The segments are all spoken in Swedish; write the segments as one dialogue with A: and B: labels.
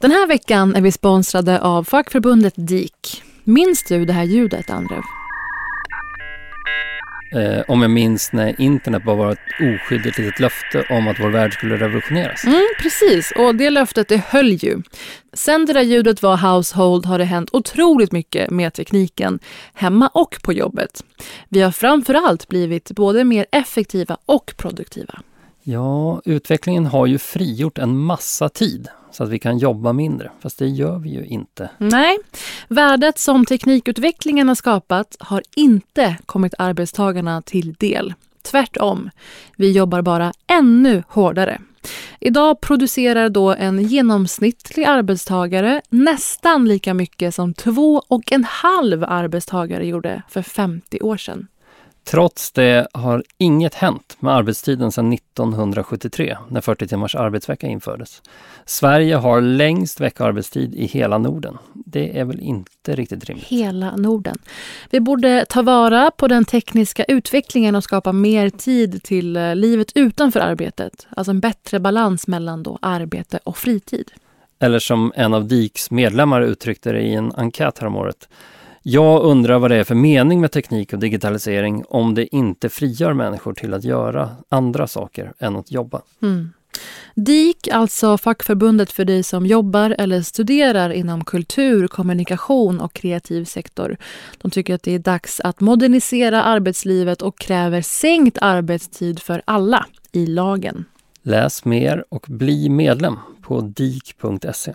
A: Den här veckan är vi sponsrade av fackförbundet DIK. Minns du det här ljudet, Andrev?
B: Eh, om jag minns när internet bara var ett oskyldigt litet löfte om att vår värld skulle revolutioneras.
A: Mm, precis, och det löftet det höll ju. Sen det där ljudet var household har det hänt otroligt mycket med tekniken, hemma och på jobbet. Vi har framförallt blivit både mer effektiva och produktiva.
B: Ja, utvecklingen har ju frigjort en massa tid så att vi kan jobba mindre, fast det gör vi ju inte.
A: Nej, värdet som teknikutvecklingen har skapat har inte kommit arbetstagarna till del. Tvärtom, vi jobbar bara ännu hårdare. Idag producerar då en genomsnittlig arbetstagare nästan lika mycket som två och en halv arbetstagare gjorde för 50 år sedan.
B: Trots det har inget hänt med arbetstiden sedan 1973 när 40 timmars arbetsvecka infördes. Sverige har längst veckoarbetstid i hela Norden. Det är väl inte riktigt rimligt?
A: Hela Norden. Vi borde ta vara på den tekniska utvecklingen och skapa mer tid till eh, livet utanför arbetet. Alltså en bättre balans mellan då arbete och fritid.
B: Eller som en av DIKs medlemmar uttryckte det i en enkät häromåret. Jag undrar vad det är för mening med teknik och digitalisering om det inte frigör människor till att göra andra saker än att jobba.
A: Mm. DIK, alltså fackförbundet för dig som jobbar eller studerar inom kultur, kommunikation och kreativ sektor. De tycker att det är dags att modernisera arbetslivet och kräver sänkt arbetstid för alla i lagen.
B: Läs mer och bli medlem på dik.se.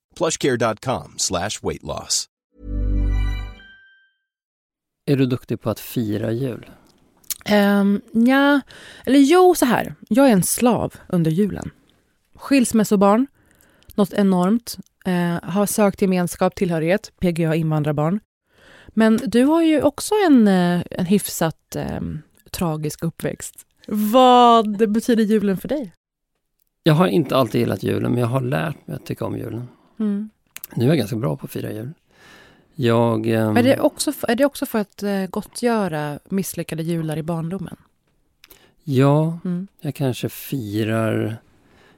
C: plushcare.com slash weight loss.
B: Är du duktig på att fira jul?
A: Um, ja, eller jo, så här. Jag är en slav under julen. Skilsmässobarn, något enormt. Uh, har sökt gemenskap, tillhörighet, PGA invandrarbarn. Men du har ju också en, uh, en hyfsat um, tragisk uppväxt. Vad betyder julen för dig?
B: Jag har inte alltid gillat julen, men jag har lärt mig att tycka om julen.
A: Mm.
B: Nu är jag ganska bra på att fira jul. Jag... ehm,
A: Är, det också för, är det också för att uh, gottgöra misslyckade jular i barndomen?
B: Ja,
A: Mm.
B: jag kanske firar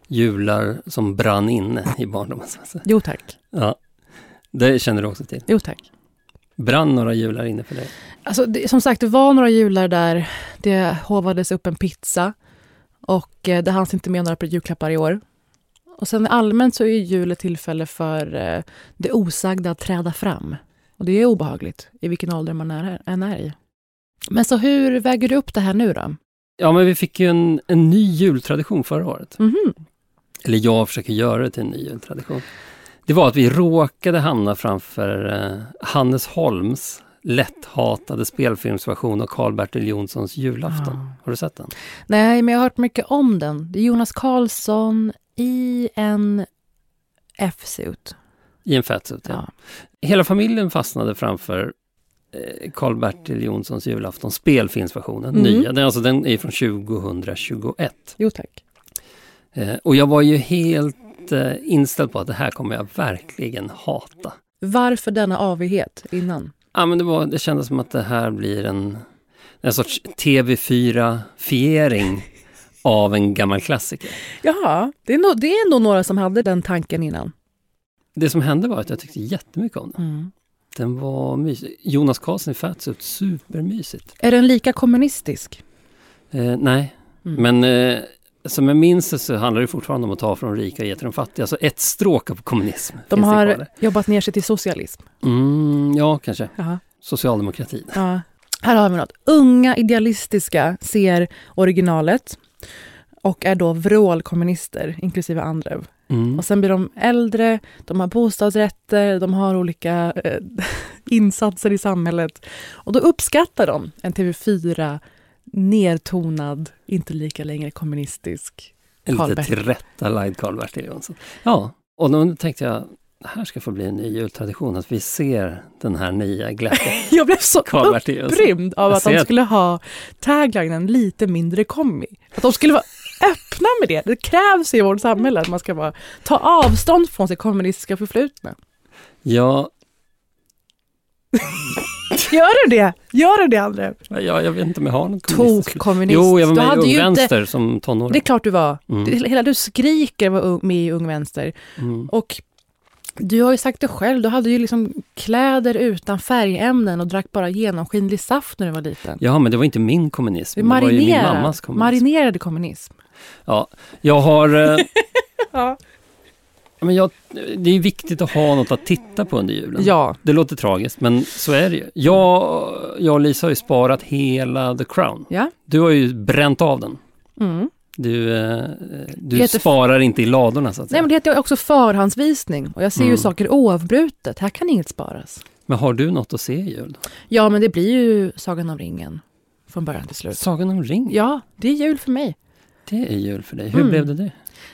B: jular som brann inne i barndomen. så att säga.
A: Jo tack.
B: Ja, det känner du också till.
A: Jo tack.
B: Brann några jular inne för dig?
A: Alltså, det, som sagt, det var några jular där det hovades upp en pizza och eh, det hanns inte med några julklappar i år. Och sen allmänt så är jul ett tillfälle för eh, det osagda att träda fram. Och det är obehagligt i vilken ålder man är, än är i. Men så hur väger du upp det här nu då?
B: Ja, men vi fick ju en, en ny jultradition förra året.
A: Mhm.
B: Eller jag försöker göra det till en ny jultradition. Det var att vi råkade hamna framför eh, Hannes Holms lätthatade spelfilmsversion av Karl-Bertil Jonssons julafton.
A: Ja.
B: Har du sett den?
A: Nej, men jag har hört mycket om den. Det är Jonas Karlsson i en F-suit.
B: I en fettsuit, ja.
A: Ja.
B: Hela familjen fastnade framför eh, Karl-Bertil Jonssons julafton, spelfilmsversionen,
A: Mm.
B: nya. Den, alltså, den är från 2021.
A: Jo tack.
B: Eh, och jag var ju helt eh, inställd på att det här kommer jag verkligen hata.
A: Varför denna avighet innan?
B: Ja, men det, var, det kändes som att det här blir en, en sorts TV4-fiering av en gammal klassiker.
A: Jaha, det är, nog, det är ändå några som hade den tanken innan.
B: Det som hände var att jag tyckte jättemycket om den.
A: Mm.
B: Den var mysig. Jonas Karlsson i Fatsuit, supermysigt.
A: Är den lika kommunistisk?
B: Eh, nej,
A: Mm.
B: men eh, som jag minns det så handlar det fortfarande om att ta från de rika och ge till de fattiga. Alltså ett stråk av kommunism.
A: De har jobbat ner sig till socialism.
B: Mm, ja, kanske.
A: Jaha.
B: Socialdemokratin.
A: Ja. Här har vi något. Unga idealistiska ser originalet och är då vrålkommunister, inklusive Andrev.
B: Mm.
A: Och sen blir de äldre, de har bostadsrätter, de har olika eh, insatser i samhället. Och då uppskattar de en TV4 nertonad, inte lika längre kommunistisk.
B: En lite tillrättalagd Jonsson. Ja, och då tänkte jag, det här ska få bli en ny jultradition, att vi ser den här nya glädjen.
A: Jag blev så upprymd av att de skulle ha taglinen lite mindre kommi. Att de skulle vara öppna med det. Det krävs i vårt samhälle att man ska bara ta avstånd från sitt kommunistiska förflutna.
B: Ja,
A: Gör du det? Gör du det, André?
B: ja, jag vet inte om jag har något kommunistiskt.
A: Tok-kommunist.
B: Jo, jag var
A: Du
B: med
A: hade
B: i Ung
A: ju inte-
B: Vänster som tonåring.
A: Det är klart du var.
B: Mm.
A: Hela du skriker var med i Ung Vänster.
B: Mm.
A: Och du har ju sagt det själv, du hade ju liksom kläder utan färgämnen och drack bara genomskinlig saft när du var liten.
B: Ja, men det var inte min kommunism. Det var ju min
A: marinerade,
B: mammas kommunism.
A: marinerade kommunism.
B: Ja, jag har... Eh,
A: Ja.
B: men jag, det är viktigt att ha något att titta på under julen.
A: ja.
B: Det låter tragiskt, men så är det ju. Jag, jag och Lisa har ju sparat hela The Crown.
A: Ja.
B: Du har ju bränt av den.
A: Mm.
B: Du, eh, du
A: heter-
B: sparar inte i ladorna så att säga.
A: Nej, men det heter ju också förhandsvisning och jag ser ju
B: Mm.
A: saker oavbrutet. Här kan inget sparas.
B: Men har du något att se i jul?
A: Ja, men det blir ju Sagan om ringen från början till slut.
B: Sagan om ring?
A: Ja, det är jul för mig.
B: Det är jul för dig. Hur
A: Mm.
B: blev det det?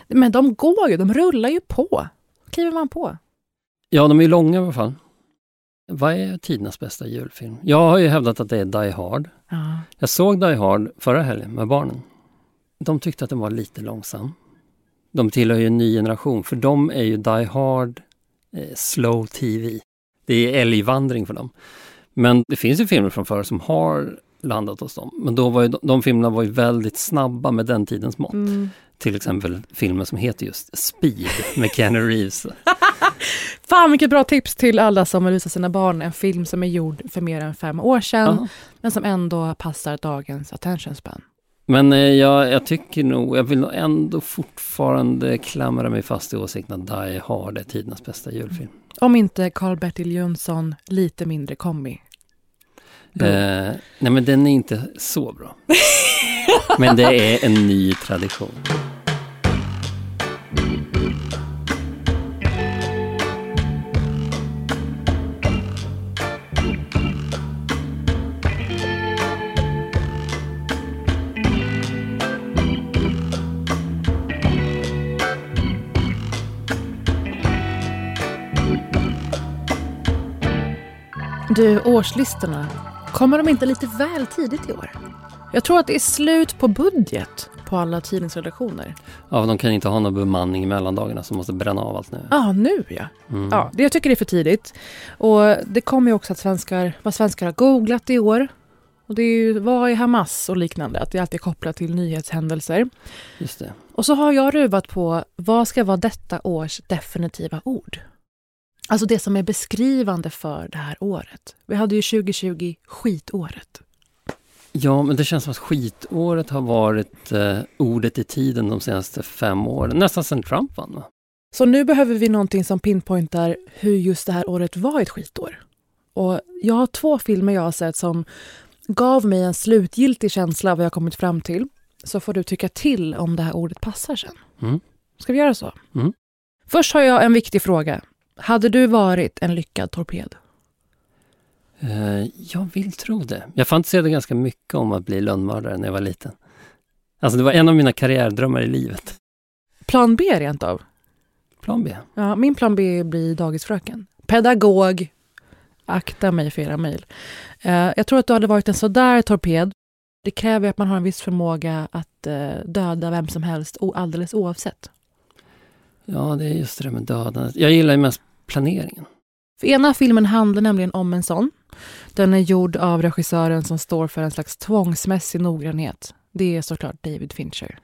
A: Men de går ju, de rullar ju på. Kliver man på.
B: Ja, de är ju långa i alla fall. Vad är tidernas bästa julfilm? Jag har ju hävdat att det är Die Hard.
A: Ja.
B: Jag såg Die Hard förra helgen med barnen. De tyckte att den var lite långsam. De tillhör ju en ny generation, för de är ju Die Hard eh, slow TV. Det är älgvandring för dem. Men det finns ju filmer från förr som har landat hos dem. Men då var de, de filmerna var ju väldigt snabba med den tidens mått.
A: Mm.
B: Till exempel filmer som heter just Speed med Keanu Reeves.
A: Fan vilket bra tips till alla som vill visa sina barn en film som är gjord för mer än fem år sedan,
B: Ja.
A: men som ändå passar dagens attention span.
B: Men eh, jag, jag tycker nog, jag vill nog ändå fortfarande klamra mig fast i åsikten att Die Hard är tidernas bästa julfilm.
A: Om inte Karl-Bertil Jönsson lite mindre kommi. Då-
B: Eh, nej men den är inte så bra. men det är en ny tradition.
A: Du, årslistorna, kommer de inte lite väl tidigt i år? Jag tror att det är slut på budget på alla tidningsredaktioner.
B: Ja, de kan inte ha någon bemanning i mellandagarna som måste bränna av allt nu.
A: Ja, ah, nu ja.
B: Mm.
A: ja. Det jag tycker det är för tidigt. Och det kommer ju också att svenskar, vad svenskar har googlat i år. Och det är ju, vad är Hamas och liknande? Att det alltid är kopplat till nyhetshändelser.
B: Just det.
A: Och så har jag ruvat på vad ska vara detta års definitiva ord? Alltså det som är beskrivande för det här året. Vi hade ju 2020 skitåret.
B: Ja, men det känns som att skitåret har varit eh, ordet i tiden de senaste fem åren. Nästan sedan Trump vann va?
A: Så nu behöver vi någonting som pinpointar hur just det här året var ett skitår. Och jag har två filmer jag har sett som gav mig en slutgiltig känsla av vad jag kommit fram till. Så får du tycka till om det här ordet passar sen.
B: Mm.
A: Ska vi göra så?
B: Mm.
A: Först har jag en viktig fråga. Hade du varit en lyckad torped?
B: Eh, jag vill tro det. Jag fantiserade ganska mycket om att bli lönnmördare när jag var liten. Alltså det var en av mina karriärdrömmar i livet.
A: Plan B rent av?
B: Plan B.
A: Ja, min plan B blir dagisfröken. Pedagog. Akta mig för era mejl. Eh, jag tror att du hade varit en sådär torped. Det kräver att man har en viss förmåga att eh, döda vem som helst alldeles oavsett.
B: Ja, det är just det där med dödandet. Jag gillar ju mest planeringen.
A: För ena filmen handlar nämligen om en sån. Den är gjord av regissören som står för en slags tvångsmässig noggrannhet. Det är såklart David Fincher.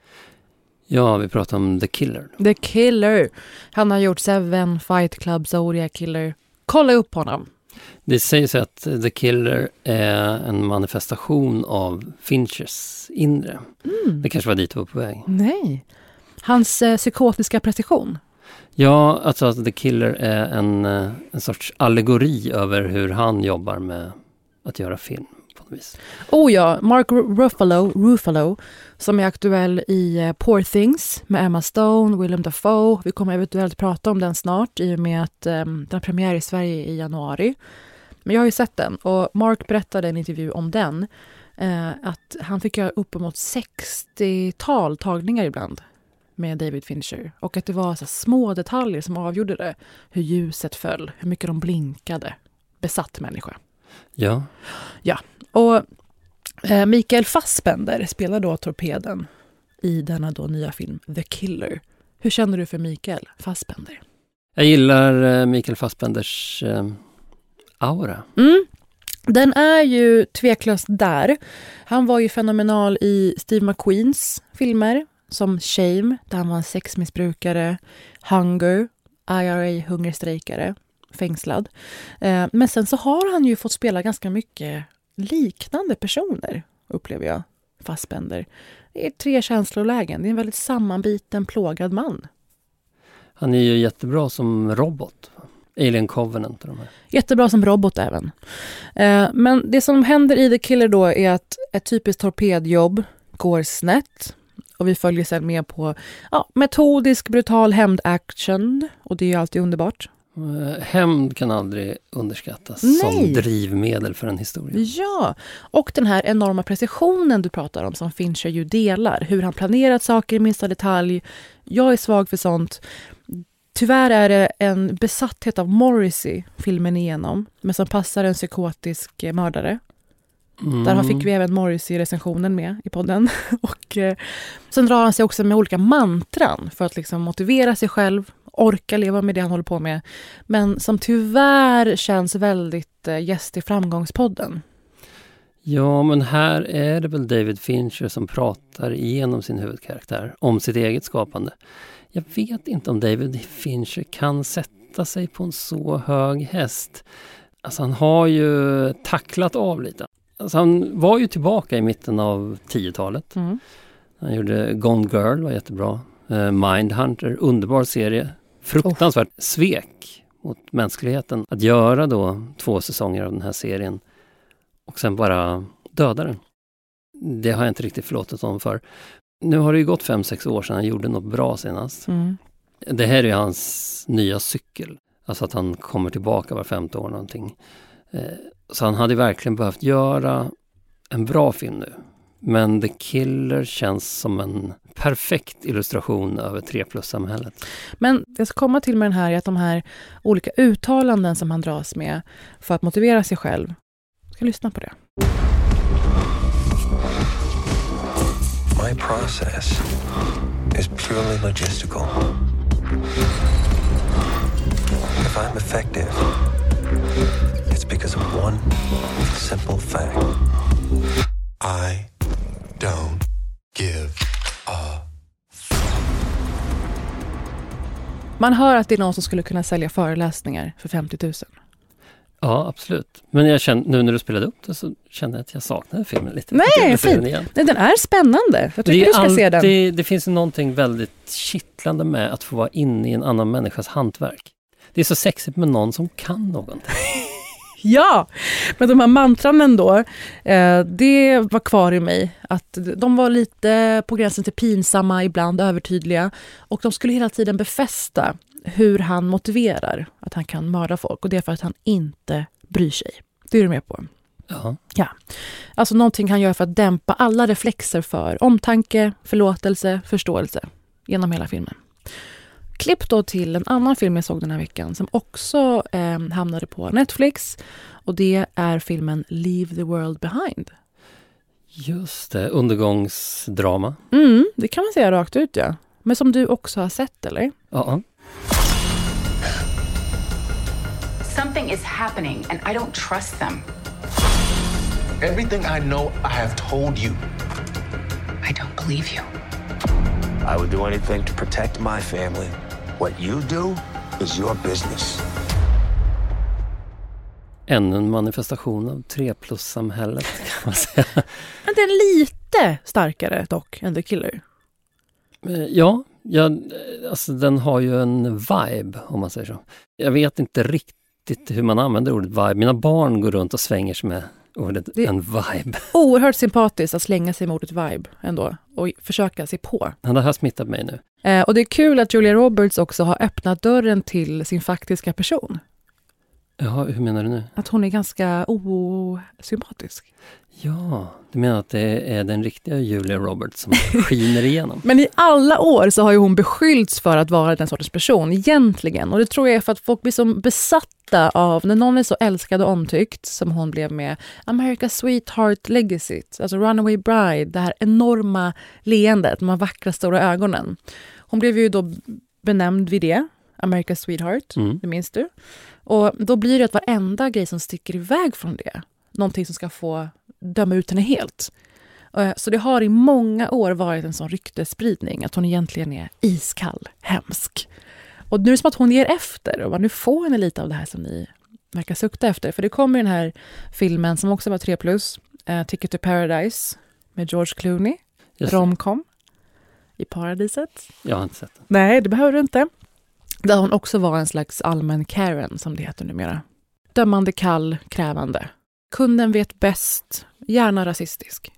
B: Ja, vi pratar om The Killer.
A: The Killer. Han har gjort Seven, Fight Club, Zodiac Killer. Kolla upp honom.
B: Det sägs att The Killer är en manifestation av Finchers inre.
A: Mm.
B: Det kanske var dit du var på väg.
A: Nej. Hans eh, psykotiska precision.
B: Ja, alltså att The Killer är en, eh, en sorts allegori över hur han jobbar med att göra film. på något vis.
A: Oh ja, Mark Ruffalo, Ruffalo som är aktuell i eh, Poor Things med Emma Stone, Willem Dafoe. Vi kommer eventuellt prata om den snart i och med att um, den har premiär i Sverige i januari. Men jag har ju sett den och Mark berättade i en intervju om den eh, att han fick göra uppemot 60-tal tagningar ibland med David Fincher och att det var så små detaljer som avgjorde det. Hur ljuset föll, hur mycket de blinkade. Besatt människa.
B: Ja,
A: Och eh, Mikael Fassbender spelar då torpeden i denna då nya film The Killer. Hur känner du för Mikael Fassbender?
B: jag gillar eh, Mikael Fassbenders eh, aura.
A: Mm. Den är ju tveklöst där. Han var ju fenomenal i Steve McQueens filmer som Shame, där han var en sexmissbrukare, Hunger, IRA hungerstrejkare, fängslad. Eh, men sen så har han ju fått spela ganska mycket liknande personer, upplever jag, Fassbender. Det är tre känslolägen. Det är en väldigt sammanbiten, plågad man.
B: Han är ju jättebra som robot. Alien Covenant och de här.
A: Jättebra som robot även. Eh, men det som händer i The Killer då är att ett typiskt torpedjobb går snett. Och vi följer sen med på ja, metodisk, brutal hämndaction. Och det är ju alltid underbart.
B: Eh, Hämnd kan aldrig underskattas
A: Nej.
B: som drivmedel för en historia.
A: Ja, och den här enorma precisionen du pratar om som Fincher ju delar. Hur han planerat saker i minsta detalj. Jag är svag för sånt. Tyvärr är det en besatthet av Morrissey filmen igenom, men som passar en psykotisk eh, mördare. Där
B: Mm.
A: fick vi även Morrissey-recensionen med i podden. Och, eh, sen drar han sig också med olika mantran för att liksom motivera sig själv, orka leva med det han håller på med. Men som tyvärr känns väldigt eh, gäst i framgångspodden.
B: Ja, men här är det väl David Fincher som pratar igenom sin huvudkaraktär om sitt eget skapande. Jag vet inte om David Fincher kan sätta sig på en så hög häst. Alltså han har ju tacklat av lite. Alltså han var ju tillbaka i mitten av 10-talet.
A: Mm.
B: Han gjorde Gone Girl, var jättebra. Eh, Mindhunter, underbar serie. Fruktansvärt svek mot mänskligheten att göra då två säsonger av den här serien och sen bara döda den. Det har jag inte riktigt förlåtit honom för. Nu har det ju gått fem sex år sedan han gjorde något bra senast.
A: Mm.
B: Det här är hans nya cykel. Alltså att han kommer tillbaka var femte år någonting. Eh, Så han hade verkligen behövt göra en bra film nu. Men The Killer känns som en perfekt illustration över 3 plus-samhället.
A: Men det jag ska komma till med den här är att de här olika uttalanden som han dras med för att motivera sig själv. Jag ska lyssna på det.
D: My process is purely logistical. If I'm effective, it's because of one simple fact. I don't give a
A: Man hör att det är någon som skulle kunna sälja föreläsningar för 50 000.
B: Ja, absolut. Men jag kände, nu när du spelade upp det så kände jag att jag saknade filmen lite.
A: Nej, fint. Nej, den är spännande. Jag
B: Det,
A: tycker du ska se den.
B: alltid, det finns någonting väldigt kittlande med att få vara inne i en annan människas hantverk. Det är så sexigt med någon som kan någonting.
A: Ja, men de här mantran ändå, eh, det var kvar i mig. Att de var lite på gränsen till pinsamma, ibland övertydliga. Och de skulle hela tiden befästa hur han motiverar att han kan mörda folk. Och det är för att han inte bryr sig. Det är du med på.
B: Ja.
A: Alltså någonting han gör för att dämpa alla reflexer för omtanke, förlåtelse, förståelse genom hela filmen. Klipp då till en annan film jag såg den här veckan som också eh, hamnade på Netflix och det är filmen Leave the World Behind.
B: Just det, undergångsdrama.
A: Mm, det kan man säga rakt ut ja. Men som du också har sett eller?
B: Ja. Uh -uh.
E: Something is happening and I don't trust them.
F: Everything I know I have told you.
E: I don't believe you.
D: I would do anything to protect my family. What you do is your business.
B: Ännu en manifestation av 3 plus-samhället kan man säga.
A: Men den är lite starkare dock än The Killer.
B: Eh, Ja, ja, alltså den har ju en vibe om man säger så. Jag vet inte riktigt hur man använder ordet vibe. Mina barn går runt och svänger sig med ordet
A: Det-
B: en vibe.
A: Oerhört sympatiskt att slänga sig mot ett vibe ändå och försöka sig på.
B: Ja, Det har smittat mig nu.
A: Eh, och det är kul att Julia Roberts också har öppnat dörren till sin faktiska person.
B: Jaha, hur menar du nu?
A: Att hon är ganska osympatisk.
B: Ja, du menar att det är den riktiga Julia Roberts som skiner igenom?
A: Men i alla år så har ju hon beskyllts för att vara den sortens person egentligen. Och det tror jag är för att folk blir som besatta av, när någon är så älskad och omtyckt som hon blev med America's Sweetheart Legacy, alltså Runaway Bride, det här enorma leendet, de här vackra stora ögonen. Hon blev ju då benämnd vid det, America's Sweetheart,
B: Mm.
A: det minns du. Och då blir det att varenda grej som sticker iväg från det, någonting som ska få döma ut henne helt. Eh, Så det har i många år varit en sån ryktesspridning att hon egentligen är iskall, hemsk. Och nu är det som att hon ger efter och bara, nu får ni lite av det här som ni verkar sukta efter. För det kommer den här filmen som också var 3 plus, eh, Ticket to Paradise med George Clooney, romcom i paradiset.
B: Jag har inte sett den.
A: Nej, det behöver du inte. Där hon också var en slags allmän Karen, som det heter numera. Dömande, kall, krävande. Kunden vet bäst, gärna rasistisk.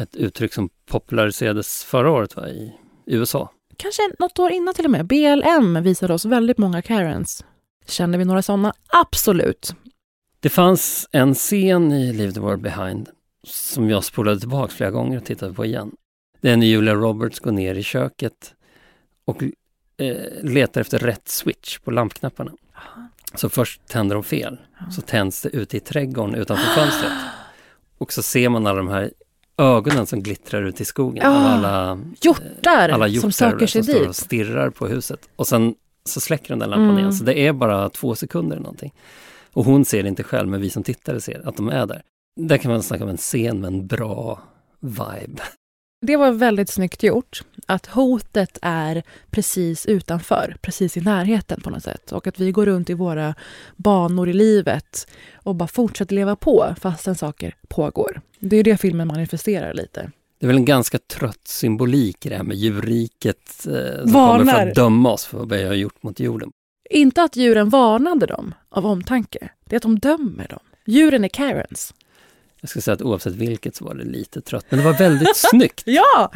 B: Ett uttryck som populariserades förra året va, i USA.
A: Kanske något år innan till och med. BLM visade oss väldigt många Karens. Känner vi några sådana? Absolut.
B: Det fanns en scen i Leave the World Behind som jag spolade tillbaka flera gånger och tittade på igen. Det är när Julia Roberts går ner i köket och eh, letar efter rätt switch på lampknapparna. Så först tänder de fel, så tänds det ute i trädgården utanför fönstret. Och så ser man alla de här ögonen som glittrar ut i skogen. Av alla,
A: Hjortar
B: alla
A: som
B: hjortar
A: söker sig
B: som står och
A: dit.
B: stirrar på huset. Och sen så släcker den där lampan
A: Mm.
B: igen, så det är bara två sekunder eller någonting. Och hon ser det inte själv, men vi som tittare ser att de är där. Där kan man snacka om en scen med en bra vibe.
A: Det var väldigt snyggt gjort. Att hotet är precis utanför, precis i närheten på något sätt. Och att vi går runt i våra banor i livet och bara fortsätter leva på fastän saker pågår. Det är det filmen manifesterar lite.
B: Det är väl en ganska trött symbolik det här med djurriket eh, som
A: Varnar.
B: kommer för att döma oss för vad vi har gjort mot jorden.
A: Inte att djuren varnade dem av omtanke, det är att de dömer dem. Djuren är Karens.
B: Jag ska säga att oavsett vilket så var det lite trött, men det var väldigt snyggt.
A: Ja!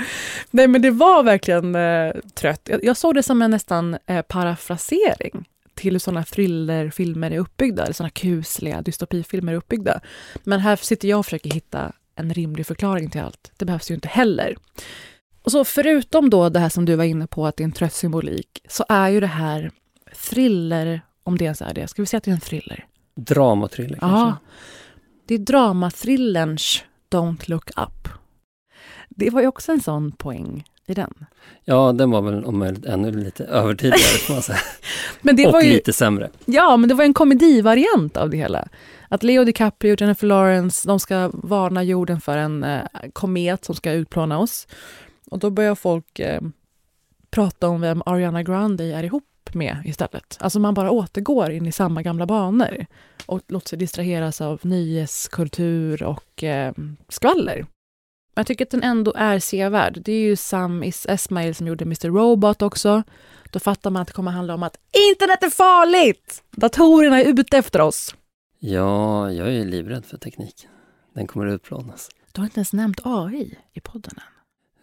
A: Nej men det var verkligen eh, trött. Jag, jag såg det som en nästan eh, parafrasering till hur sådana thrillerfilmer är uppbyggda, eller sådana kusliga dystopifilmer är uppbyggda. Men här sitter jag och försöker hitta en rimlig förklaring till allt. Det behövs ju inte heller. Och så förutom då det här som du var inne på, att det är en trött symbolik, så är ju det här thriller, om det ens är det. Ska vi säga att det är en thriller?
B: Dramatriller kanske.
A: Ja. Det är dramathrillerns Don't look up. Det var ju också en sån poäng i den.
B: Ja, den var väl om möjligt ännu lite övertidigare får man säga.
A: Men det
B: och
A: var ju,
B: lite sämre.
A: Ja, men det var en komedivariant av det hela. Att Leo DiCaprio och Jennifer Lawrence, de ska varna jorden för en eh, komet som ska utplåna oss. Och då börjar folk eh, prata om vem Ariana Grande är ihop med istället. Alltså man bara återgår in i samma gamla banor och låter sig distraheras av nyhetskultur och eh, skvaller. Men jag tycker att den ändå är sevärd. Det är ju Sam Is Esmail som gjorde Mr. Robot också. Då fattar man att det kommer handla om att internet är farligt! Datorerna är ute efter oss.
B: Ja, jag är livrädd för teknik. Den kommer att utplånas.
A: Du har inte ens nämnt AI i podden än.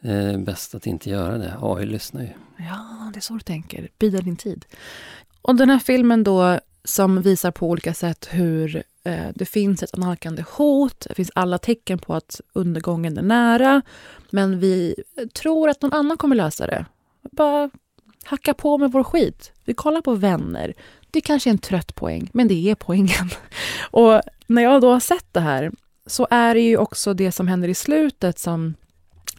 B: Det är bäst att inte göra det. AI lyssnar ju.
A: Ja, det är så du tänker. Bida din tid. Och den här filmen då som visar på olika sätt hur eh, det finns ett analkande hot. Det finns alla tecken på att undergången är nära. Men vi tror att någon annan kommer lösa det. Bara hacka på med vår skit. Vi kollar på vänner. Det kanske är en trött poäng, men det är poängen. Och när jag då har sett det här så är det ju också det som händer i slutet som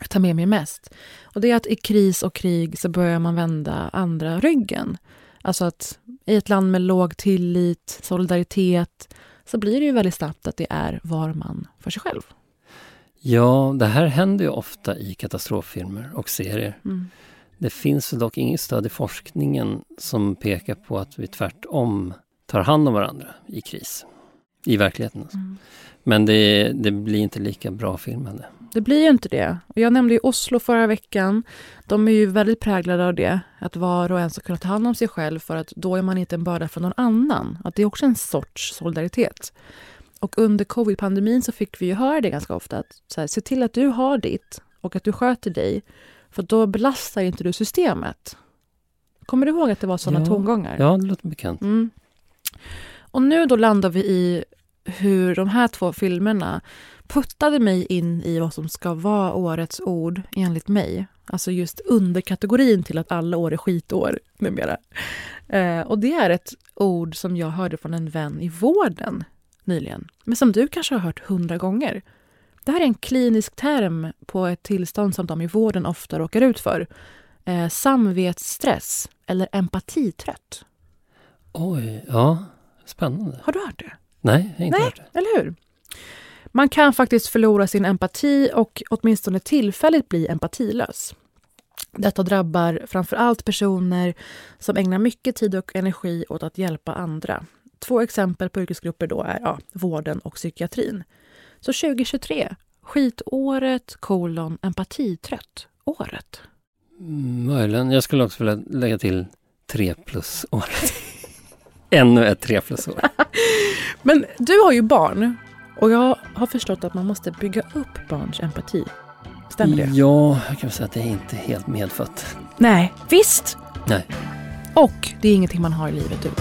A: tar med mig mest. Och det är att i kris och krig så börjar man vända andra ryggen. Alltså att i ett land med låg tillit, solidaritet så blir det ju väldigt snabbt att det är var man för sig själv.
B: Ja, det här händer ju ofta i katastroffilmer och serier.
A: Mm.
B: Det finns dock inget stöd i forskningen som pekar på att vi tvärtom tar hand om varandra i kris. I verkligheten. Alltså.
A: Mm.
B: Men det, det blir inte lika bra filmande.
A: Det blir ju inte det. Och jag nämnde ju Oslo förra veckan. De är ju väldigt präglade av det. Att var och en ska kunna ta hand om sig själv för att då är man inte en börda för någon annan. Att det är också en sorts solidaritet. Och under covid-pandemin så fick vi ju höra det ganska ofta. Att så här, se till att du har ditt och att du sköter dig. För då belastar inte du systemet. Kommer du ihåg att det var sådana
B: ja.
A: tongångar?
B: Ja, det låter bekant.
A: Mm. Och nu då landar vi i hur de här två filmerna puttade mig in i vad som ska vara årets ord enligt mig. Alltså just underkategorin till att alla år är skitår numera. Eh, och det är ett ord som jag hörde från en vän i vården nyligen. Men som du kanske har hört hundra gånger. Det här är en klinisk term på ett tillstånd som de i vården ofta råkar ut för. Eh, samvetsstress eller empatitrött.
B: Oj, ja. Spännande.
A: Har du hört det?
B: Nej, jag har inte
A: Nej,
B: hört det.
A: eller hur? Man kan faktiskt förlora sin empati och åtminstone tillfälligt bli empatilös. Detta drabbar framför allt personer som ägnar mycket tid och energi åt att hjälpa andra. Två exempel på yrkesgrupper då är ja, vården och psykiatrin. Så 2023, skitåret kolon empatitrött året.
B: Mm, Möjligen. Jag skulle också vilja lägga till tre plus år. Ännu ett tre plus år.
A: Men du har ju barn och jag har förstått att man måste bygga upp barns empati. Stämmer det?
B: Ja, jag kan säga att det är inte helt medfött.
A: Nej, visst.
B: Nej.
A: Och det är ingenting man har i livet ut.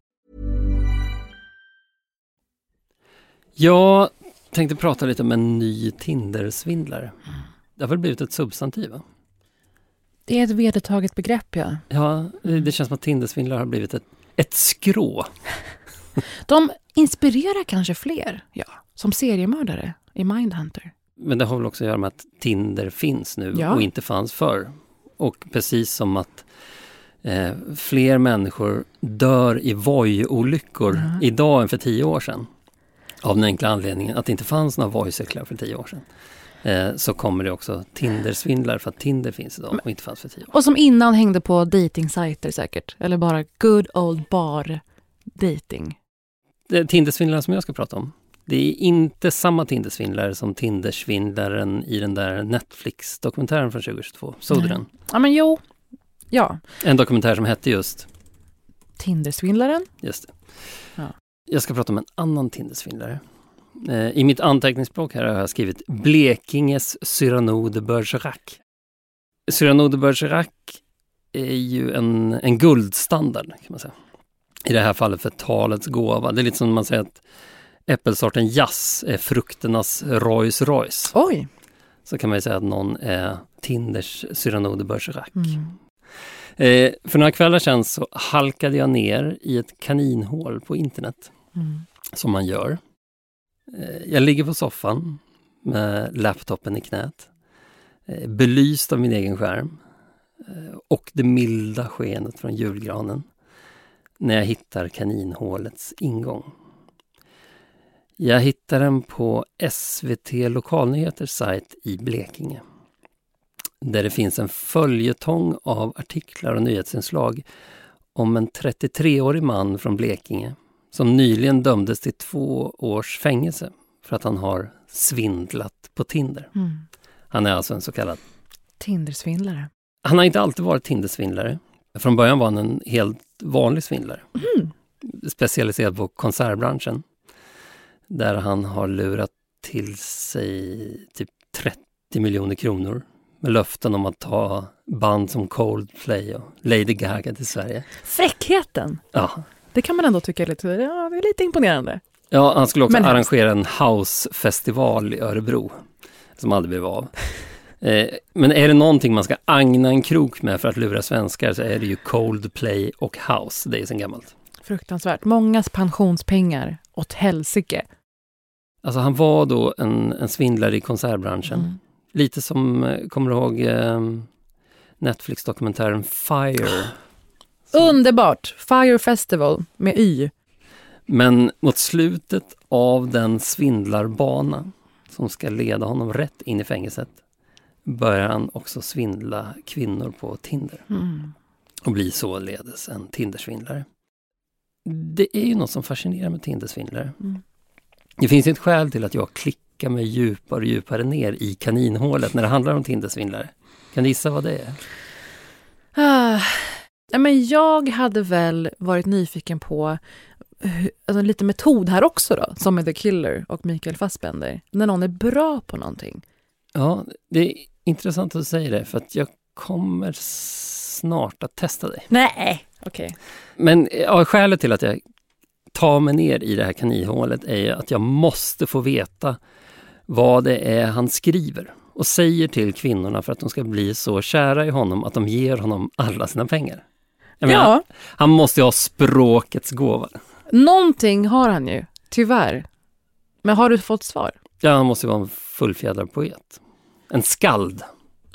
B: Jag tänkte prata lite om en ny Tinder-svindlare. Det har väl blivit ett substantiv? Va?
A: Det är ett vedertaget begrepp, ja.
B: Ja, det känns som att Tinder-svindlare har blivit ett, ett skrå.
A: De inspirerar kanske fler, ja. Som seriemördare i Mindhunter.
B: Men det har väl också att göra med att Tinder finns nu
A: Ja.
B: och inte fanns förr. Och precis som att eh, fler människor dör i Voi-olyckor idag än för tio år sedan. Av den enkla anledningen att det inte fanns några Voi-cyklar för tio år sedan. Eh, så kommer det också Tinder-svindlare för att Tinder finns idag och inte fanns för tio år
A: Och som innan hängde på datingsajter säkert. Eller bara good old bar dating.
B: Det Tindersvindlaren som jag ska prata om, det är inte samma Tindersvindlare som Tindersvindlaren i den där Netflix-dokumentären från 2022. Såg du den?
A: Ja, men jo. Ja.
B: En dokumentär som hette just,
A: Tindersvindlaren.
B: just det.
A: Ja.
B: Jag ska prata om en annan Tindersvindlare. Eh, I mitt anteckningsblock här har jag skrivit Blekinges Cyrano de Bergerac. Cyrano de Bergerac är ju en, en guldstandard kan man säga. I det här fallet för talets gåva. Det är lite som man säger att äppelsorten jazz är frukternas Rolls Royce.
A: Oj!
B: Så kan man ju säga att någon är Tinders Cyrano de Bergerac. Mm. Eh, för några kvällar sedan så halkade jag ner i ett kaninhål på internet. Mm. Som man gör. Eh, jag ligger på soffan med laptopen i knät. Eh, belyst av min egen skärm. Eh, och det milda skenet från julgranen. När jag hittar kaninhålets ingång. Jag hittar den på SVT Lokalnyheters sajt i Blekinge. Där det finns en följetong av artiklar och nyhetsinslag om en 33-årig man från Blekinge som nyligen dömdes till två års fängelse för att han har svindlat på Tinder. Mm. Han är alltså en så kallad
A: Tindersvindlare.
B: Han har inte alltid varit Tindersvindlare. Från början var han en helt vanlig svindlare. Mm. Specialiserad på konsertbranschen. Där han har lurat till sig typ 30 miljoner kronor med löften om att ta band som Coldplay och Lady Gaga till Sverige.
A: Fräckheten!
B: Ja.
A: Det kan man ändå tycka är lite, ja, det är lite imponerande.
B: Ja, han skulle också Men arrangera en housefestival i Örebro som aldrig blev av. Eh, men är det någonting man ska agna en krok med för att lura svenskar så är det ju Coldplay och House. Det är sen gammalt.
A: Fruktansvärt. Mångas pensionspengar åt helsike.
B: Alltså han var då en, en svindlare i konsertbranschen. Mm. Lite som, eh, kommer du ihåg eh, Netflix-dokumentären Fire?
A: Underbart! Fire Festival med Y.
B: Men mot slutet av den svindlarbana som ska leda honom rätt in i fängelset börjar han också svindla kvinnor på Tinder. Mm. Och blir således en Tindersvindlare. Det är ju något som fascinerar med Tindersvindlare. Mm. Det finns ett skäl till att jag klickar mig djupare och djupare ner i kaninhålet när det handlar om Tindersvindlare. Kan du gissa vad det är?
A: Ah, men jag hade väl varit nyfiken på alltså lite metod här också då, som med The Killer och Mikael Fassbender. När någon är bra på någonting.
B: Ja, det är intressant att säga det för att jag kommer snart att testa dig.
A: Nej, okej. Okay.
B: Men ja, skälet till att jag tar mig ner i det här kaninhålet är att jag måste få veta vad det är han skriver och säger till kvinnorna för att de ska bli så kära i honom att de ger honom alla sina pengar. Menar, ja. Han måste ju ha språkets gåva.
A: Någonting har han ju, tyvärr. Men har du fått svar?
B: Ja, han måste vara en fullfjädrad poet. En skald.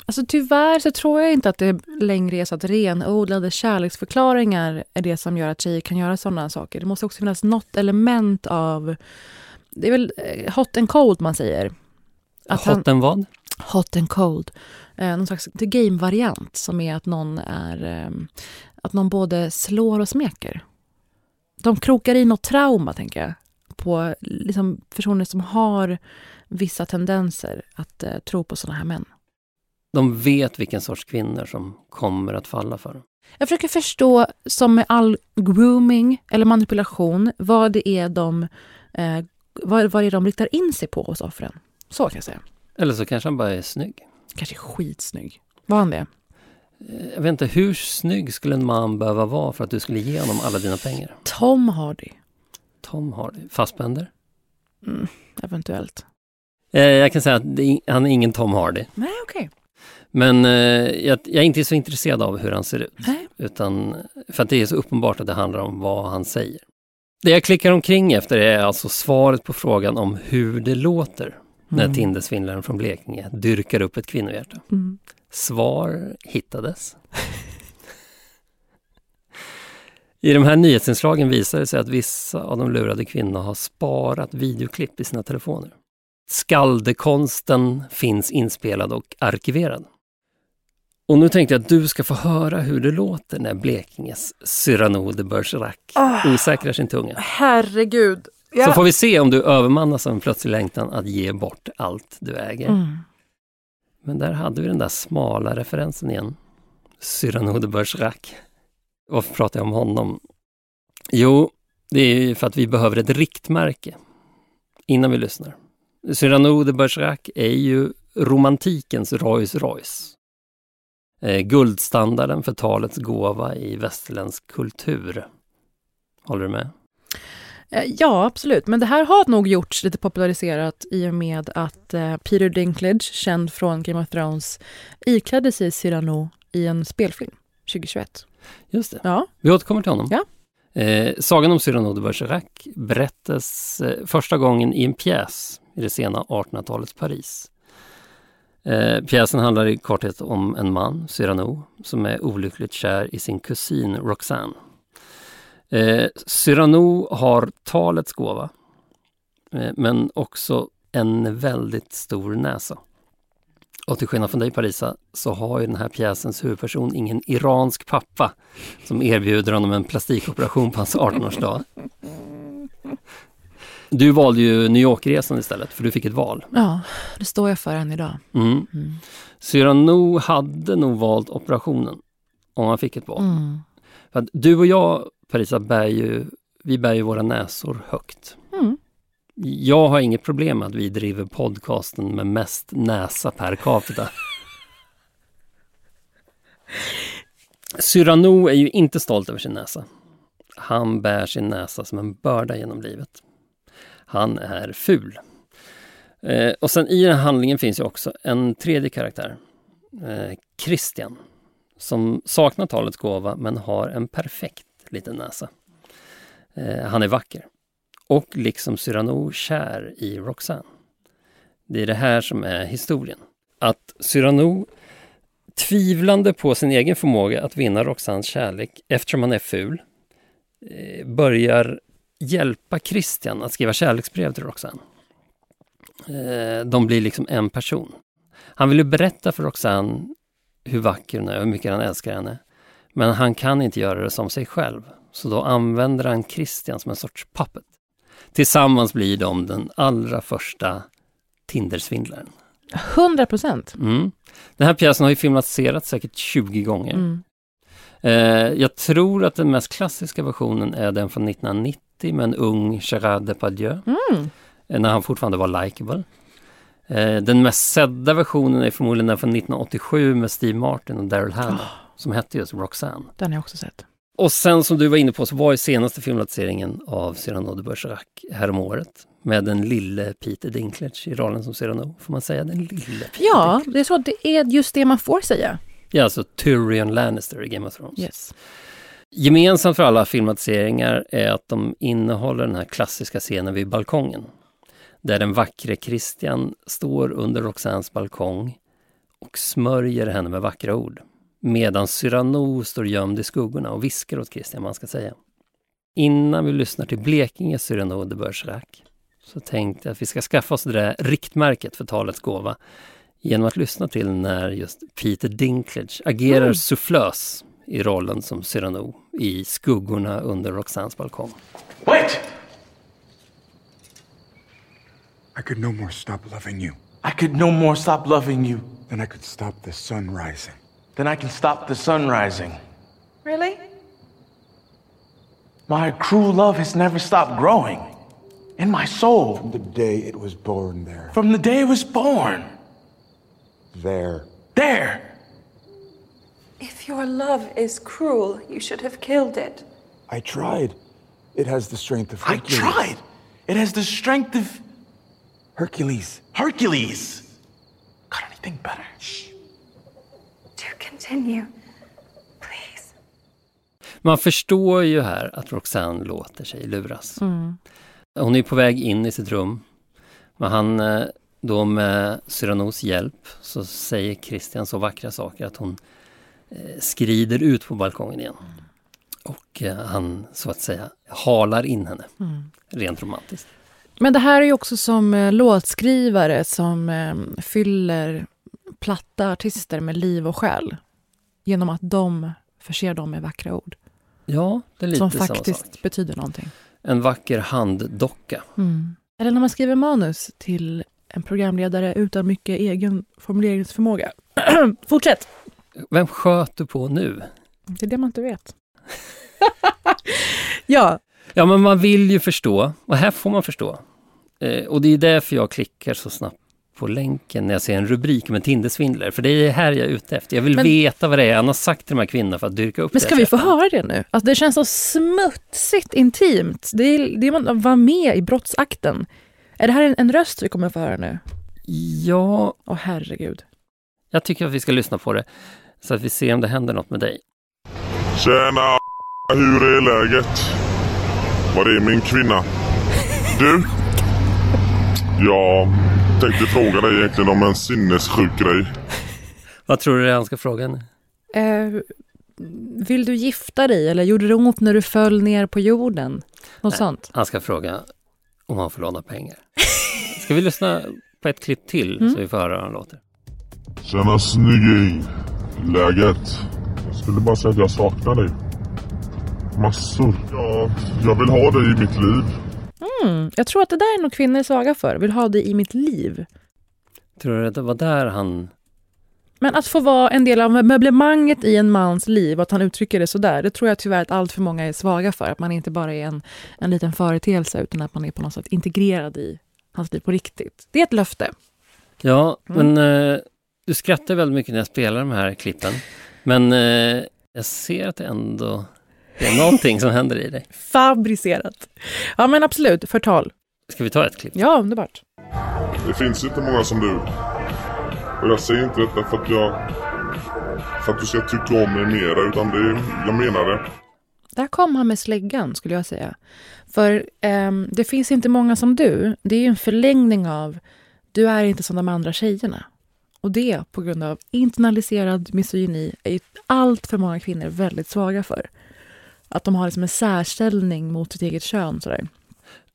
A: Alltså tyvärr så tror jag inte att det längre är så att renodlade kärleksförklaringar är det som gör att tjejer kan göra sådana saker. Det måste också finnas något element av... Det är väl eh, hot and cold man säger.
B: Att hot and vad?
A: Hot and cold. Eh, någon slags the game-variant som är att någon är... Eh, att någon både slår och smeker. De krokar i något trauma, tänker jag. På liksom personer som har vissa tendenser att eh, tro på såna här män.
B: De vet vilken sorts kvinnor som kommer att falla för dem.
A: Jag försöker förstå, som med all grooming eller manipulation, vad det är de, eh, vad, vad det är de riktar in sig på hos offren. Så kan jag säga.
B: Eller så kanske han bara är snygg.
A: Kanske skitsnygg. Var han det?
B: Jag vet inte, hur snygg skulle en man behöva vara för att du skulle ge honom alla dina pengar?
A: Tom Hardy.
B: Tom Hardy. Fassbender?
A: Mm, eventuellt.
B: Eh, jag kan säga att han är ingen Tom Hardy.
A: Nej, okej. Okay.
B: Men eh, jag, jag, är inte så intresserad av hur han ser ut. Nej. Utan, för att det är så uppenbart att det handlar om vad han säger. Det jag klickar omkring efter är alltså svaret på frågan om hur det låter mm. när Tindersvindlaren från Blekinge dyrkar upp ett kvinnohjärta. Mm. Svar hittades. I de här nyhetsinslagen visar det sig att vissa av de lurade kvinnorna har sparat videoklipp i sina telefoner. Skaldekonsten finns inspelad och arkiverad. Och nu tänkte jag att du ska få höra hur det låter när Blekinges Cyrano de Bergerac oh, osäkrar sin tunga.
A: Herregud!
B: Ja. Så får vi se om du övermannas av en plötslig längtan att ge bort allt du äger. Mm. Men där hade vi den där smala referensen igen. Cyrano de Bergerac. Varför pratar jag om honom? Jo, det är för att vi behöver ett riktmärke innan vi lyssnar. Cyrano de Bergerac är ju romantikens Rolls Royce. Eh, guldstandarden för talets gåva i västerländsk kultur. Håller du med?
A: Eh, ja, absolut. Men det här har nog gjorts lite populariserat i och med att eh, Peter Dinklage, känd från Game of Thrones, iklädde sig Cyrano i en spelfilm 2021.
B: Just det.
A: Ja.
B: Vi återkommer till honom.
A: Ja.
B: Eh, sagan om Cyrano de Bergerac berättas eh, första gången i en pjäs i det sena 1800-talets Paris. Eh, pjäsen handlar i korthet om en man, Cyrano, som är olyckligt kär i sin kusin Roxanne. Eh, Cyrano har talets gåva, eh, men också en väldigt stor näsa. Och till skillnad från dig Parisa så har ju den här pjäsens huvudperson ingen iransk pappa som erbjuder honom en plastikoperation på hans 18-årsdag. Du valde ju New York-resan istället för du fick ett val.
A: Ja, det står jag för än idag.
B: Mm.
A: Mm.
B: Cyrano hade nog valt operationen om han fick ett val.
A: Mm.
B: Du och jag Parisa bär ju, vi bär ju våra näsor högt.
A: Mm.
B: Jag har inget problem med att vi driver podcasten med mest näsa per capita. Cyrano är ju inte stolt över sin näsa. Han bär sin näsa som en börda genom livet. Han är ful. Eh, och sen i den handlingen finns ju också en tredje karaktär. Eh, Christian. Som saknar talets gåva men har en perfekt liten näsa. Eh, han är vacker. Och liksom Cyrano kär i Roxanne. Det är det här som är historien. Att Cyrano, tvivlande på sin egen förmåga att vinna Roxannes kärlek eftersom han är ful, eh, börjar hjälpa Christian att skriva kärleksbrev till Roxanne. Eh, de blir liksom en person. Han vill ju berätta för Roxanne hur vacker hon är och hur mycket han älskar henne. Men han kan inte göra det som sig själv. Så då använder han Christian som en sorts puppet. Tillsammans blir de den allra första Tindersvindlaren.
A: 100 procent.
B: Mm. Den här pjäsen har ju filmatiserats säkert 20 gånger.
A: Mm.
B: Eh, jag tror att den mest klassiska versionen är den från 1990 med en ung Gerard Depardieu.
A: Mm.
B: Eh, när han fortfarande var likeable. Eh, den mest sedda versionen är förmodligen den från 1987 med Steve Martin och Daryl Hannah.
A: Oh.
B: Som hette just Roxanne.
A: Den har jag också sett.
B: Och sen som du var inne på så var ju senaste filmatiseringen av Cyrano de Bergerac häromåret. Med den lille Peter Dinklage i rollen som Cyrano. Får man säga den lille Peter
A: Ja,
B: Dinklage?
A: det är så. Det är just det man får säga.
B: Ja, alltså Tyrion Lannister i Game of Thrones.
A: Yes.
B: Gemensamt för alla filmatiseringar är att de innehåller den här klassiska scenen vid balkongen. Där den vackre Christian står under Roxannes balkong och smörjer henne med vackra ord. Medan Cyrano står gömd i skuggorna och viskar åt Christian vad han ska säga. Innan vi lyssnar till Blekinge Cyrano de Bergerac så tänkte jag att vi ska skaffa oss det där riktmärket för talets gåva genom att lyssna till när just Peter Dinklage agerar
A: Mm.
B: sufflös i rollen som Cyrano i skuggorna under Roxannes balkong.
F: Wait!
G: I could no more stop loving you
F: I could no more stop loving you
G: than I could stop the sun rising.
F: Than I can stop the sun rising.
E: Really?
F: My cruel love has never stopped growing in my soul
G: From the day it was born there.
F: from the day it was born.
G: There.
F: There!
H: If your love is cruel, you should have killed it.
G: I tried. It has the strength of
F: I tried. It has the strength of
G: Hercules.
F: Hercules. Got anything better?
H: Do continue. Please.
B: Man förstår ju här att Roxanne låter sig luras.
A: Mm.
B: Hon är på väg in i sitt rum. Men han, eh, då med Cyranos hjälp, så säger Christian så vackra saker att hon eh, skrider ut på balkongen igen. Och eh, han, så att säga, halar in henne.
A: Mm.
B: Rent romantiskt.
A: Men det här är ju också som låtskrivare som fyller platta artister med liv och själ. Genom att de förser dem med vackra ord.
B: Ja, det är lite
A: som
B: samma
A: faktiskt
B: sak.
A: betyder någonting.
B: En vacker handdocka.
A: Mm. Eller när man skriver manus till en programledare utan mycket egen formuleringsförmåga. Fortsätt!
B: Vem sköt du på nu?
A: Det är det man inte vet. ja,
B: Ja, men man vill ju förstå och här får man förstå. Eh, och det är därför jag klickar så snabbt på länken när jag ser en rubrik med Tindersvindlare. För det är här jag är ute efter. Jag vill
A: Men-
B: veta vad det är han har sagt till de här kvinnorna för att dyrka upp
A: Men
B: det
A: ska vi få höra det nu? Alltså det känns så smutsigt intimt. Det är, det är man var med i brottsakten. Är det här en, en röst vi kommer få höra nu?
B: Ja,
A: Åh herregud.
B: jag tycker att vi ska lyssna på det. Så att vi ser om det händer något med dig.
I: Tjena! Hur är läget? Var är min kvinna? Du? Jag tänkte fråga dig egentligen om en sinnessjuk grej.
B: Vad tror du han ska fråga henne?
A: Eh, vill du gifta dig eller gjorde det ont när du föll ner på jorden? Något
B: Nej.
A: sånt.
B: Han ska fråga om han får låna pengar. Ska vi lyssna på ett klipp till
A: Mm.
B: så vi får höra hur han låter?
I: Tjena snygging! Läget? Jag skulle bara säga att jag saknar dig. Massor. Ja, jag vill ha dig i mitt liv.
A: Mm, jag tror att det där är nog kvinnor är svaga för. Vill ha det i mitt liv.
B: Tror du att det var där han...
A: Men att få vara en del av möblemanget i en mans liv att han uttrycker det sådär, det tror jag tyvärr att allt för många är svaga för. Att man inte bara är en, en liten företeelse utan att man är på något sätt integrerad i hans liv på riktigt. Det är ett löfte.
B: Ja,
A: Mm.
B: men eh, du skrattar väldigt mycket när jag spelar de här klippen. Men eh, jag ser att det ändå är någonting som händer i dig.
A: Fabricerat. Ja men absolut, förtal.
B: Ska vi ta ett klipp?
A: Ja, underbart.
I: Det finns inte många som du. Och jag säger inte detta för att jag... För att du ska tycka om mig mera, utan det, jag menar det.
A: Där kom han med släggan, skulle jag säga. För ehm, det finns inte många som du. Det är ju en förlängning av du är inte som de andra tjejerna. Och det på grund av internaliserad misogyni är ju allt för många kvinnor väldigt svaga för. Att de har liksom en särställning mot sitt eget kön. Sådär.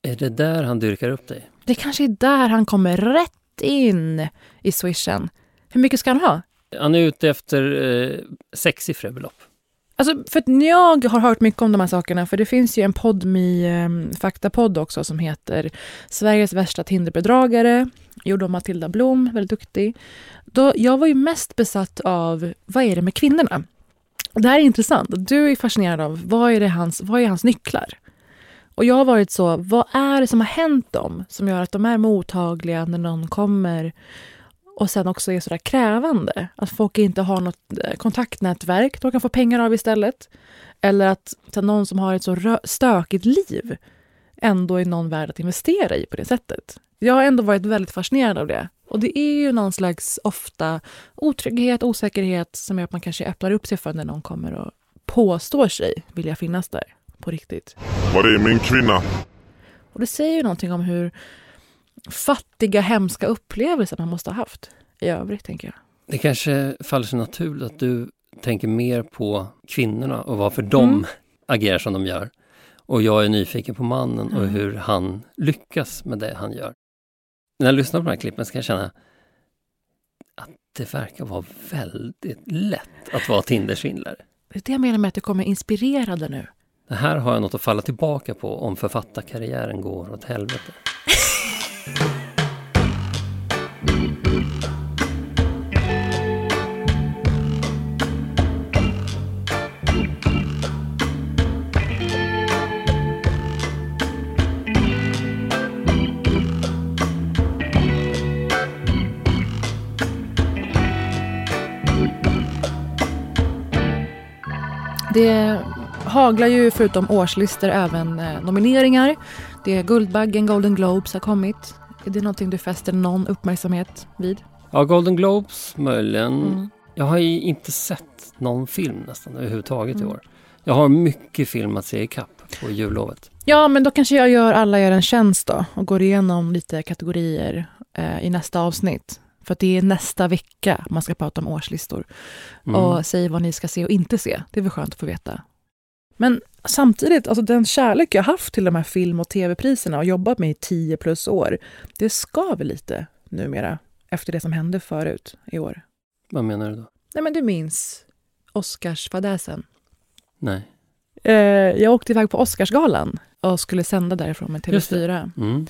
B: Är det där han dyrkar upp dig?
A: Det kanske är där han kommer rätt in i swishen. Hur mycket ska han ha?
B: Han är ute efter eh, sexsiffriga belopp.
A: Alltså, för att jag har hört mycket om de här sakerna, för det finns ju en podmi eh, faktapodd också som heter Sveriges värsta Tinderbedragare, gjord av Matilda Blom, väldigt duktig. Då, jag var ju mest besatt av vad är det med kvinnorna? Det här är intressant. Du är fascinerad av vad är, det hans, vad är hans nycklar? Och jag har varit så, vad är det som har hänt dem som gör att de är mottagliga när någon kommer och sen också är sådär krävande. Att folk inte har något eh, kontaktnätverk de kan få pengar av istället. Eller att någon som har ett så stökigt liv ändå är någon värd att investera i på det sättet. Jag har ändå varit väldigt fascinerad av det. Och det är ju någon slags ofta otrygghet, osäkerhet som gör att man kanske öppnar upp sig för när någon kommer och påstår sig vilja finnas där på riktigt.
I: Var är min kvinna?
A: Och det säger ju någonting om hur fattiga, hemska upplevelser man måste ha haft i övrigt, tänker jag.
B: Det kanske faller sig naturligt att du tänker mer på kvinnorna och varför de
A: Mm.
B: agerar som de gör. Och jag är nyfiken på mannen och
A: Mm.
B: hur han lyckas med det han gör. När jag lyssnar på de här klippen så kan jag känna att det verkar vara väldigt lätt att vara Tindersvindlare.
A: Det är det jag menar med att det kommer inspirerade nu.
B: Det här har jag något att falla tillbaka på om författarkarriären går åt helvete.
A: Det haglar ju förutom årslistor även eh, nomineringar. Det är Guldbaggen, Golden Globes har kommit. Är det någonting du fäster någon uppmärksamhet vid?
B: Ja, Golden Globes möjligen.
A: Mm.
B: Jag har ju inte sett någon film nästan överhuvudtaget i
A: Mm.
B: år. Jag har mycket film att se i kapp på jullovet.
A: Ja, men då kanske jag gör alla gör en tjänst då och går igenom lite kategorier eh, i nästa avsnitt. För det är nästa vecka man ska prata om årslistor.
B: Mm.
A: Och säga vad ni ska se och inte se. Det är väl skönt att få veta. Men samtidigt, alltså den kärlek jag haft till de här film och tv-priserna och jobbat med i 10 plus år, det skaver lite numera efter det som hände förut i år.
B: Vad menar du då?
A: Nej, men du minns Oscarsfadäsen.
B: Nej.
A: Eh, jag åkte iväg på Oscarsgalan och skulle sända därifrån med
B: Just det.
A: TV4.
B: Mm.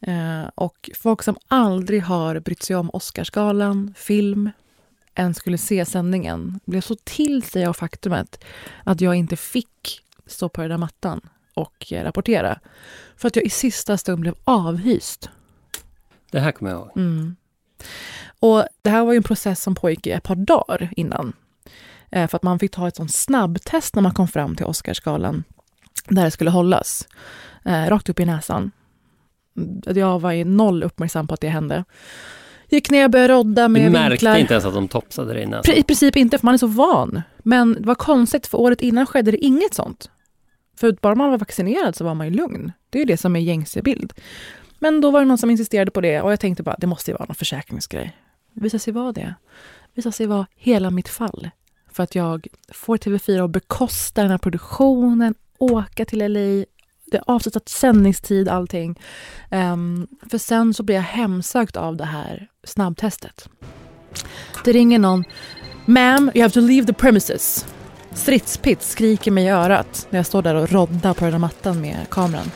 A: Eh, och folk som aldrig har brytt sig om Oscarsgalan, film, än skulle se sändningen blev så till sig av faktumet att jag inte fick stå på den där mattan och eh, rapportera. För att jag i sista stund blev avhyst.
B: Det här kommer jag ihåg.
A: Mm. Och det här var ju en process som pågick i ett par dagar innan. Eh, för att man fick ta ett sånt snabbtest när man kom fram till Oscarsgalan där det skulle hållas. Rakt upp i näsan. Jag var ju noll uppmärksam på att det hände. Gick ner började rodda med
B: vinklar. Du
A: märkte
B: inte ens att de topsade dig i näsan?
A: I princip inte, för man är så van. Men det var konstigt, för året innan skedde det inget sånt. För bara man var vaccinerad så var man ju lugn. Det är ju det som är gängse bild. Men då var det någon som insisterade på det och jag tänkte bara, det måste ju vara någon försäkringsgrej. Visade sig vara det. Visade sig vara hela mitt fall. För att jag får TV4 att bekosta den här produktionen, åka till LA, det avsatt sändningstid, allting. Um, för sen så blir jag hemsökt av det här snabbtestet. Det ringer någon. Ma'am, you have to leave the premises. Stridspitt skriker mig i örat när jag står där och roddar på den där mattan med kameran.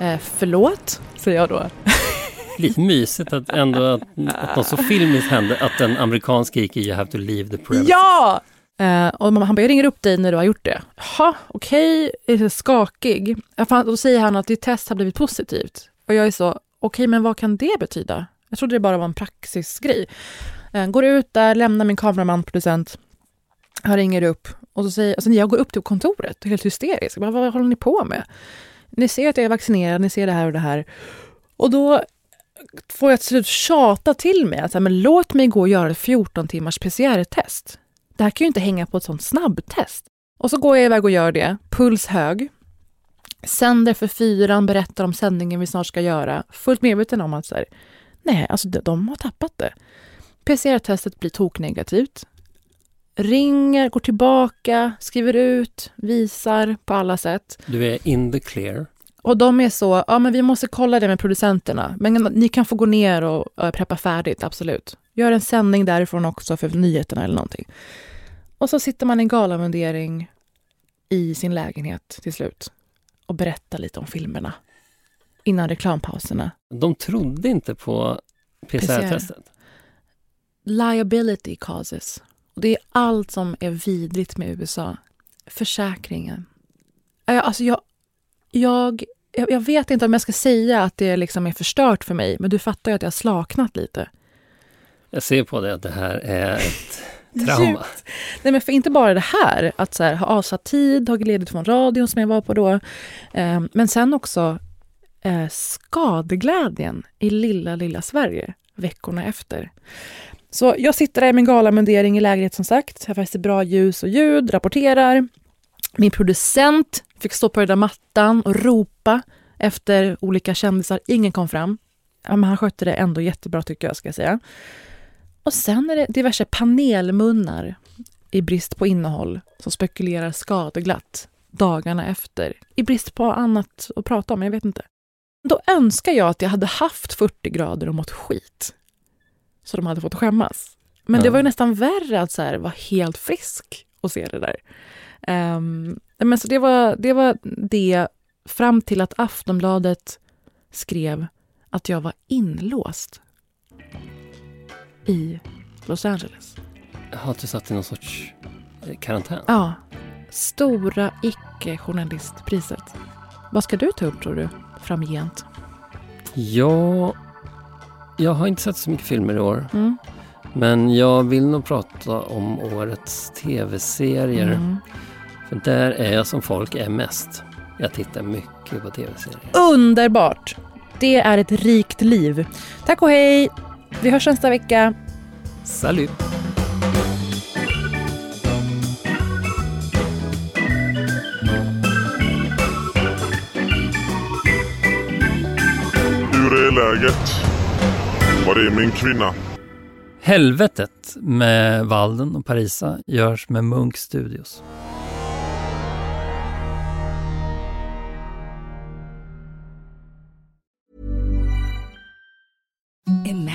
A: Eh, förlåt, säger jag då.
B: Lite mysigt att ändå att, att något så filmiskt hände att en amerikan skriker you have to leave the premises.
A: Ja! Eh, och han bara, jag ringer upp dig när du har gjort det. Jaha, okej, okay. är skakig. Då säger han att ditt test har blivit positivt. Och jag är så, okej, okay, men vad kan det betyda? Jag trodde det bara var en praxisgrej. Eh, går ut där, lämnar min kameraman, producent. Han ringer upp och så säger, alltså jag går upp till kontoret, helt hysterisk. Bara, vad håller ni på med? Ni ser att jag är vaccinerad, ni ser det här och det här. Och då får jag till slut tjata till mig att men låt mig gå och göra ett 14 timmars PCR-test. Det här kan ju inte hänga på ett sånt snabbtest. Och så går jag iväg och gör det, puls hög. Sänder för fyran, berättar om sändningen vi snart ska göra. Fullt medveten om att så här, nej, alltså de, de har tappat det. PCR-testet blir toknegativt. Ringer, går tillbaka, skriver ut, visar på alla sätt.
B: Du är in the clear.
A: Och de är så, ja men vi måste kolla det med producenterna. Men ni kan få gå ner och preppa färdigt, absolut. Gör en sändning därifrån också för nyheterna eller någonting. Och så sitter man i galamundering i sin lägenhet till slut och berättar lite om filmerna innan reklampauserna.
B: De trodde inte på PCR-testet?
A: Liability causes. Och det är allt som är vidrigt med USA. Försäkringen. Alltså jag, jag, jag vet inte om jag ska säga att det liksom är förstört för mig, men du fattar ju att jag har slaknat lite.
B: Jag ser på det att det här är ett trauma.
A: Nej, men för inte bara det här, att så här, ha avsatt tid, tagit ledigt från radion som jag var på då, eh, men sen också eh, skadeglädjen i lilla, lilla Sverige veckorna efter. Så jag sitter där i min galamundering i lägenhet som sagt. Här finns det bra ljus och ljud, rapporterar. Min producent fick stå på den där mattan och ropa efter olika kändisar. Ingen kom fram. Ja, men han skötte det ändå jättebra tycker jag, ska jag säga. Och sen är det diverse panelmunnar i brist på innehåll som spekulerar skadeglatt dagarna efter. I brist på annat att prata om, jag vet inte. Då önskar jag att jag hade haft 40 grader och mått skit. Så de hade fått skämmas. Men ja. det var nästan värre att så här, vara helt frisk och se det där. Um, men så det var, det var det fram till att Aftonbladet skrev att jag var inlåst i Los Angeles.
B: Har du satt i någon sorts eh, karantän?
A: Ja. Stora icke-journalistpriset. Vad ska du ta upp tror du framgent?
B: Ja, jag har inte sett så mycket filmer i år. Mm. Men jag vill nog prata om årets tv-serier. Mm. För där är jag som folk är mest. Jag tittar mycket på tv-serier.
A: Underbart! Det är ett rikt liv. Tack och hej! Vi hörs nästa vecka.
B: Salut!
I: Hur är läget? Var är min kvinna?
B: Helvetet med Walden och Parisa görs med Munk Studios.